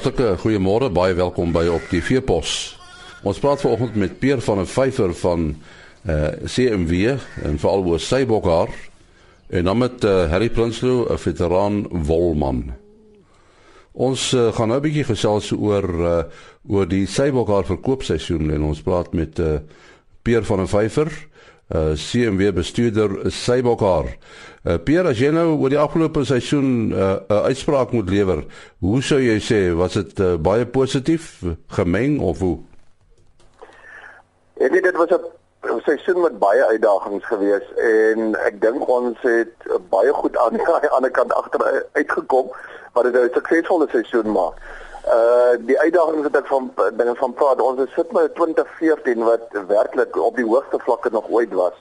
Hartlike goeiemôre, baie welkom by op die Veepos. Ons praat vanoggend met Peer van 'n vyfer van eh uh, CMW en veral oor sy bokhaar en dan met uh, Harry Prinsloo, 'n veteraan wolman. Ons uh, gaan nou 'n bietjie gesels oor uh, oor die sybokhaar verkoopseisoen en ons praat met uh, Peer van 'n vyfer, uh, CMW bestuurder sybokhaar. Uh, Pierre, as jy nou oor die afgelope seisoen 'n uh, uh, uitspraak moet lewer, hoe sou jy sê was dit uh, baie positief, gemeng of hoe? Ek weet dit was 'n seisoen met baie uitdagings geweest en ek dink ons het baie goed aan die ander kant agter uitgekom wat dit 'n suksesvolle seisoen maak. Uh die uitdagings wat ek van dinge van praat, ons sit met 2014 wat werklik op die hoogste vlakke nog ooit was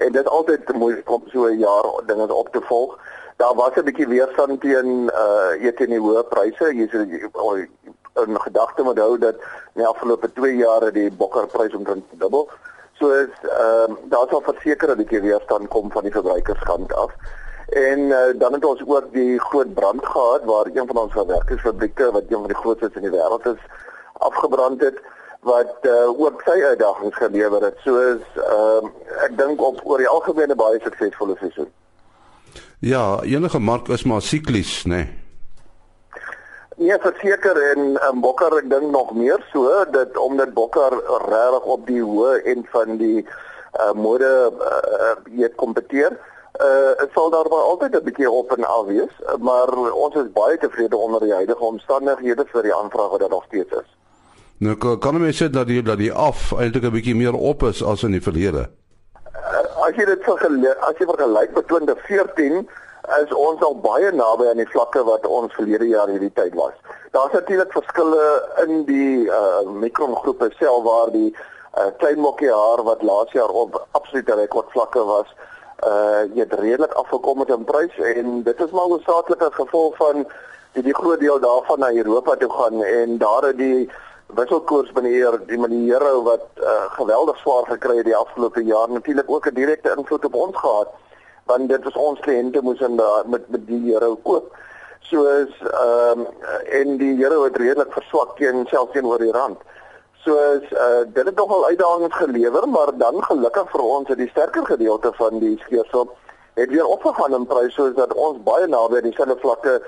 en dit altyd moeilik om so 'n jaar dinge op te volg. Daar was 'n bietjie weerstand teen uh eet in die hoë pryse. Jy sê in gedagte moet hou dat in die afgelope 2 jare die bokkerprys omtrent dubbel. So is ehm uh, daar sal verseker 'n bietjie weerstand kom van die verbruikerskant af. En uh, dan het ons ook die groot brand gehad waar een van ons verwerkingsfabrieke wat een van die grootste in die wêreld is afgebrand het wat uh, ook sy uitdagings gelewer het. So is uh, ek dink op oor die algemene baie suksesvolle seisoen. Ja, enige mark is maar siklies, né? Nee. Nee, verseker en um, Bokker ek dink nog meer so dat omdat Bokker regtig op die hoë end van die uh, mode uh, het kompeteer. Uh dit sal daar maar altyd 'n bietjie op en af wees, maar ons is baie tevrede onder die huidige omstandighede vir die aanvraag wat daar nog steeds is. Nou kan jy sê dat die dat die af eintlik 'n bietjie meer op is as in die verlede. Uh, as jy dit vergelyk as jy vergelyk met 2014 is ons al baie naby aan die vlakke wat ons verlede jaar hierdie tyd was. Daar's natuurlik verskille in die uh mikrongroepe self waar die uh klein mokkie haar wat laas jaar op absolute rekordvlakke was, uh het redelik afgekom met 'n prys en dit is maar hoofsaaklik as gevolg van die, die groot deel daarvan na Europa toe gaan en daar het die wisselkoers meneer die meneer wat uh, geweldig swaar gekry het die afgelope jaar natuurlik ook 'n direkte invloed op ons gehad want dit was ons kliënte moes in daar met met die euro koop. Soos ehm um, en die euro het redelik verswak teen selfs teenoor die rand soos uh, dit het nogal uitdagings gelewer maar dan gelukkig vir ons het die sterker gedeelte van die skeursel het weer opgegaan in pryse soos dat ons baie naby aan dieselfde vlakke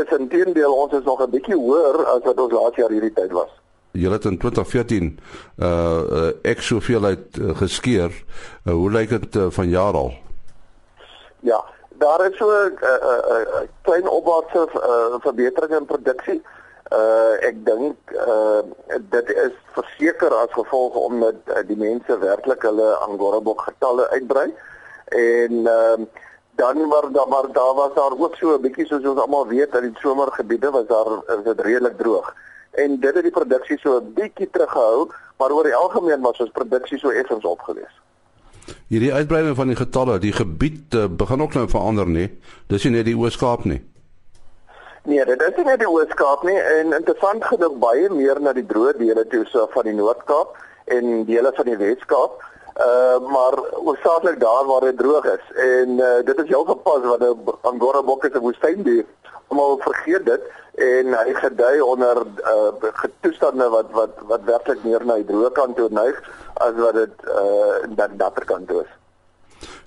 is intedeel ons is nog 'n bietjie hoër as wat ons laas jaar hierdie tyd was jy het in 2014 uh, uh ek soveel uit uh, geskeer. Uh, hoe lyk dit uh, van jaar al? Ja, daar is so 'n uh, uh, uh, klein opwaartse uh, verbetering in produksie. Uh ek dink uh dit is verseker as gevolg omdat uh, die mense werklik hulle Angora bok getalle uitbrei en uh, dan maar daar maar daar was daar ook so 'n bietjie soos ons almal weet in die somergebiede was daar is dit redelik droog en dit het die produksie so 'n bietjie teruggehou, maar oor die algemeen was ons produksie so effens opgewees. Hierdie uitbreiding van die getalle, die gebied uh, begin ook nou verander nie. Dis nie net die Oos-Kaap nie. Nee, dit is nie net die Oos-Kaap nie en interessant genoeg baie meer na die droë dele toe so van die Noord-Kaap en dele van die Wes-Kaap. Uh maar oorsaaklik daar waar dit droog is en uh, dit is heel gepas wat 'n Angora bok is 'n woestyndier. Almal vergeet dit en hy gedui onder uh toestande wat wat wat werklik meer na die droë kant toe neig as wat dit uh in die natter kant toe is.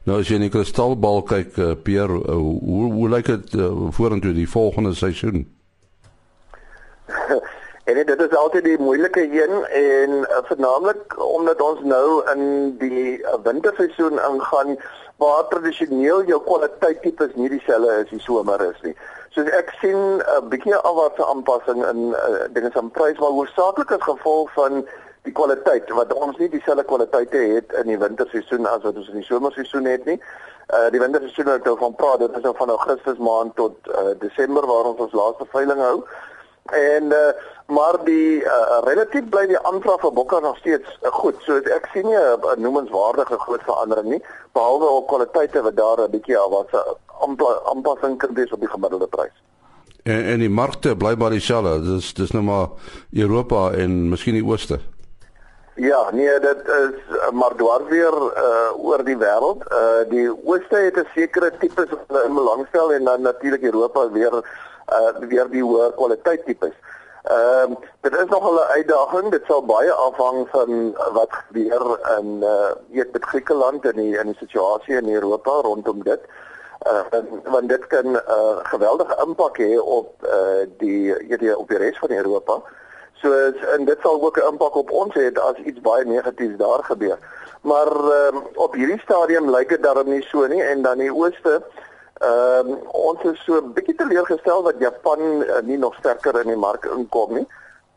Nou as jy in die kristalbal kyk uh, Pier uh, hoe hoe lyk dit uh, vorentoe die volgende seisoen? en dit is altyd die moeilike een en uh, veralnik omdat ons nou in die uh, winterseisoen ingaan waar tradisioneel jou kwaliteit tipes nie dieselfde is die somer is nie. So ek sien 'n uh, bietjie afwaartse aanpassing in uh, dinge van prys maar hoofsaaklik as gevolg van die kwaliteit wat ons nie dieselfde kwaliteite het in die winterseisoen as wat ons in die somerseisoen het nie. Uh die winterseisoen wat ek van praat, dit is nou van Augustus maand tot uh, Desember waar ons ons laaste veiling hou. En uh maar die uh, relatief bly die aanvraag vir bokke nog steeds uh, goed. So ek sien nie 'n noemenswaardige groot verandering nie behalwe op kwaliteite wat daar 'n bietjie afwaartse aanpassing kan wees op die gemiddelde prys. En en die markte bly maar dieselfde. Dis dis nou maar Europa en miskien die ooste. Ja, nee, dit is maar dwars weer uh oor die wêreld. Uh die ooste het 'n sekere tipe in belangstel en dan natuurlik Europa weer uh weer die hoë kwaliteit tipes. Ehm uh, dit is nog 'n uitdaging. Dit sal baie afhang van wat gebeur in uh weet met Griekeland en die in die situasie in Europa rondom dit. Uh want dit kan 'n uh, geweldige impak hê op uh die hierdie op die res van Europa. So en dit sal ook 'n impak op ons hê as iets baie negatiefs daar gebeur. Maar um, op hierdie stadium lyk dit daarom nie so nie en dan die ooste Ehm um, ons is so 'n bietjie teleurgestel dat Japan uh, nie nog sterker in die mark inkom nie.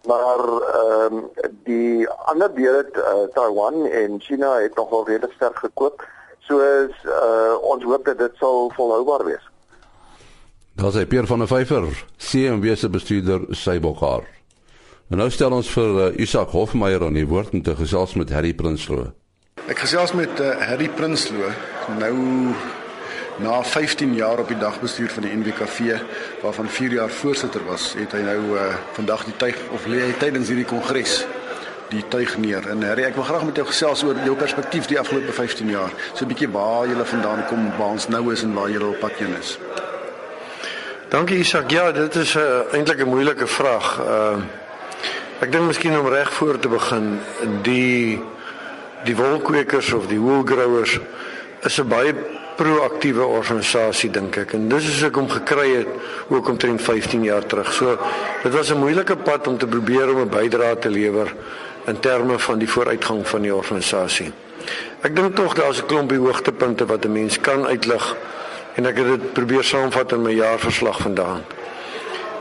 Maar ehm um, die ander dele uh, Taiwan en China het nogal redelik sterk gekoop. So is uh, ons hoop dat dit sal volhoubaar wees. Daar sê Pierre van der Vyver, CMW se bestuurder Sybokhaar. En nou stel ons vir uh, Isak Hofmeyer aan die woord om te gesels met Harry Prinsloo. Ek gesels met uh, Harry Prinsloo. Nou na 15 jaar op die dagbestuur van die NWKV waarvan 4 jaar voorsitter was, het hy nou uh, vandag die tuig of lê hy tydens hierdie kongres die tuig neer. En Harry, ek wil graag met jou gesels oor jou perspektief die afgelope 15 jaar. So 'n bietjie waar jy vandaan kom, waar ons nou is en waar jy op pad heen is. Dankie Isak. Ja, dit is 'n uh, eintlik 'n moeilike vraag. Uh ek dink miskien om reg voor te begin, die die wolkwekers of die woolgrowers is 'n baie proaktiewe organisasie dink ek en dis is ek om gekry het ook omtrent 15 jaar terug. So dit was 'n moeilike pad om te probeer om 'n bydrae te lewer in terme van die vooruitgang van die organisasie. Ek dink tog daar's 'n klompie hoogtepunte wat 'n mens kan uitlig en ek het dit probeer saamvat in my jaarverslag vandaan.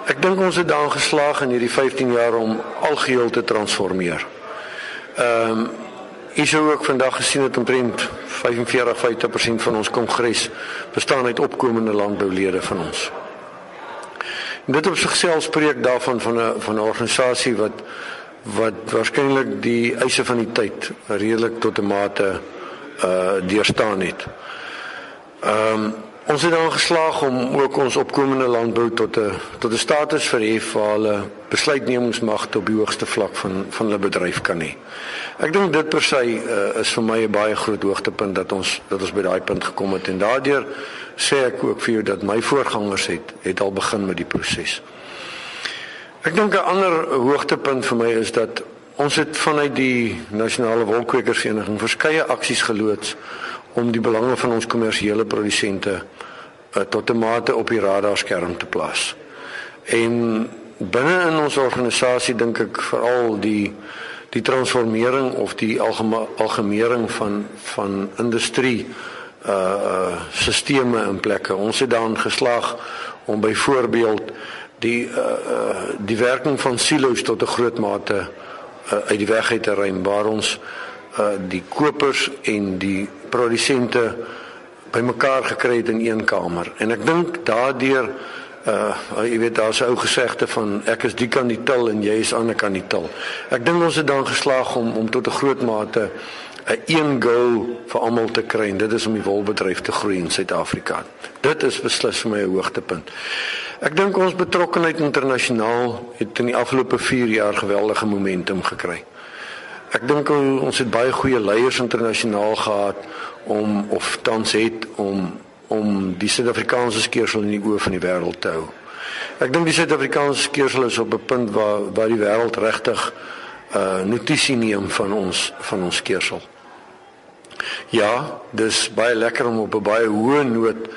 Ek dink ons het daarin geslaag in hierdie 15 jaar om algeheel te transformeer. Ehm um, Jy sou ook vandag gesien het omtrent 45-50% van ons kongres bestaan uit opkomende landboulede van ons. En dit op sigself spreek daarvan van 'n van 'n organisasie wat wat waarskynlik die eise van die tyd redelik tot 'n mate uh deurstaan het. Ehm um, Ons het dan geslaag om ook ons opkomende landbou tot 'n tot 'n status verhef waar hulle besluitnemingsmag op die hoogste vlak van van hulle bedryf kan hê. Ek dink dit per se uh, is vir my 'n baie groot hoogtepunt dat ons dat ons by daai punt gekom het en daardeur sê ek ook vir jou dat my voorgangers het het al begin met die proses. Ek dink 'n ander hoogtepunt vir my is dat ons het vanuit die nasionale wolkwekersvereniging verskeie aksies geloods om die belange van ons kommersiële produsente uh, tot 'n mate op die radarskerm te plaas. En binne in ons organisasie dink ek veral die die transformering of die algemering van van industrie uh uh sisteme in plekke. Ons het daarin geslaag om byvoorbeeld die uh die werking van silo's tot 'n groot mate uh, uit die weg uit te ruim waar ons uh die kopers en die produsente bymekaar gekry het in een kamer. En ek dink daardeur uh jy weet daar's 'n ou gesegde van ek is die kan die til en jy is ander kan die til. Ek dink ons het dan geslaag om om tot 'n groot mate 'n een goal vir almal te kry en dit is om die wolbedryf te groei in Suid-Afrika. Dit is beslis vir my 'n hoogtepunt. Ek dink ons betrokkenheid internasionaal het in die afgelope 4 jaar geweldige momentum gekry. Ek dink ons het baie goeie leiers internasionaal gehad om of tans het om om die Suid-Afrikaanse skeersel in die oë van die wêreld te hou. Ek dink die Suid-Afrikaanse skeersel is op 'n punt waar waar die wêreld regtig uh notisie neem van ons van ons skeersel. Ja, dis baie lekker om op 'n baie hoë noot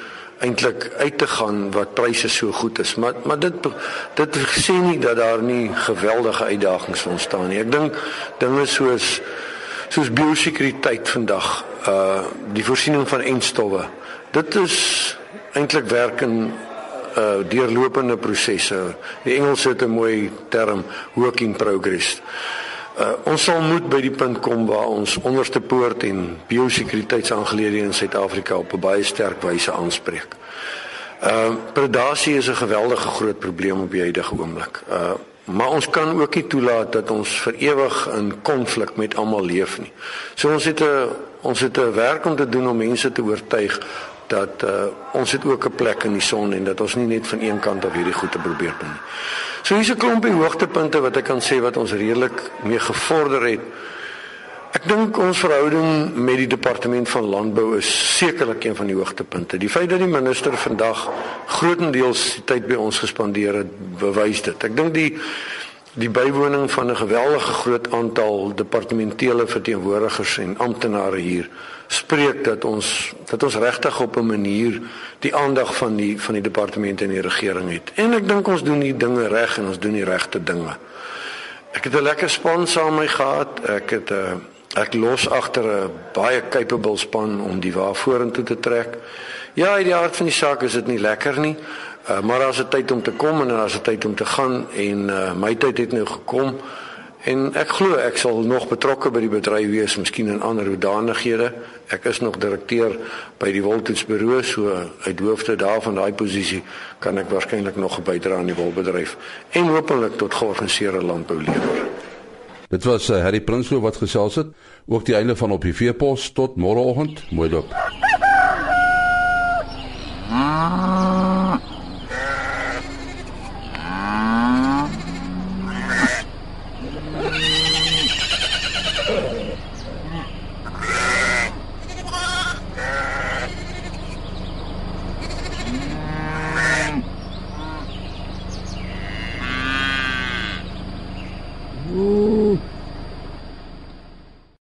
eintlik uit te gaan wat pryse so goed is. Maar maar dit dit sê nie dat daar nie geweldige uitdagings ontstaan nie. Ek dink dinge soos soos biosekuriteit vandag, uh die voorsiening van enstowwe. Dit is eintlik werk in uh deurlopende prosesse. Die Engels het 'n mooi term, work in progress. Uh, ons sal moet by die punt kom waar ons onderste poort en biosekuriteitsaangeleenthede in Suid-Afrika op 'n baie sterk wyse aanspreek. Uh predasie is 'n geweldige groot probleem op die huidige oomblik. Uh maar ons kan ook nie toelaat dat ons vir ewig in konflik met almal leef nie. So ons het 'n ons het 'n werk om te doen om mense te oortuig dat uh, ons het ook 'n plek in die son en dat ons nie net van een kant af hierdie goed te probeer doen nie. So hier's 'n klompie hoogtepunte wat ek kan sê wat ons redelik mee gevorder het. Ek dink ons verhouding met die departement van landbou is sekerlik een van die hoogtepunte. Die feit dat die minister vandag grootendeels die tyd by ons gespandeer het, bewys dit. Ek dink die die bywoning van 'n geweldige groot aantal departementele verteenwoordigers en amptenare hier spreek dat ons dat ons regtig op 'n manier die aandag van die van die departemente en die regering het. En ek dink ons doen die dinge reg en ons doen die regte dinge. Ek het 'n lekker span saam met my gehad. Ek het 'n uh, ek los agter 'n baie capable span om die waar vorentoe te trek. Ja, in die hart van die saak is dit nie lekker nie. Uh, maar as dit tyd om te kom en as dit tyd om te gaan en uh, my tyd het nou gekom en ek glo ek sal nog betrokke by die bedryf wees, miskien in ander hoedanighede. Ek is nog direkteur by die Woltoetsbureau, so uit hoofde daarvan daai posisie kan ek waarskynlik nog bydra aan die wolbedryf en hopelik tot georganiseerde landbou lewer. Dit was uh, Harry Prinsloo wat gesels het. Ook die einde van op die veepos tot môreoggend. Mooi loop. Ah.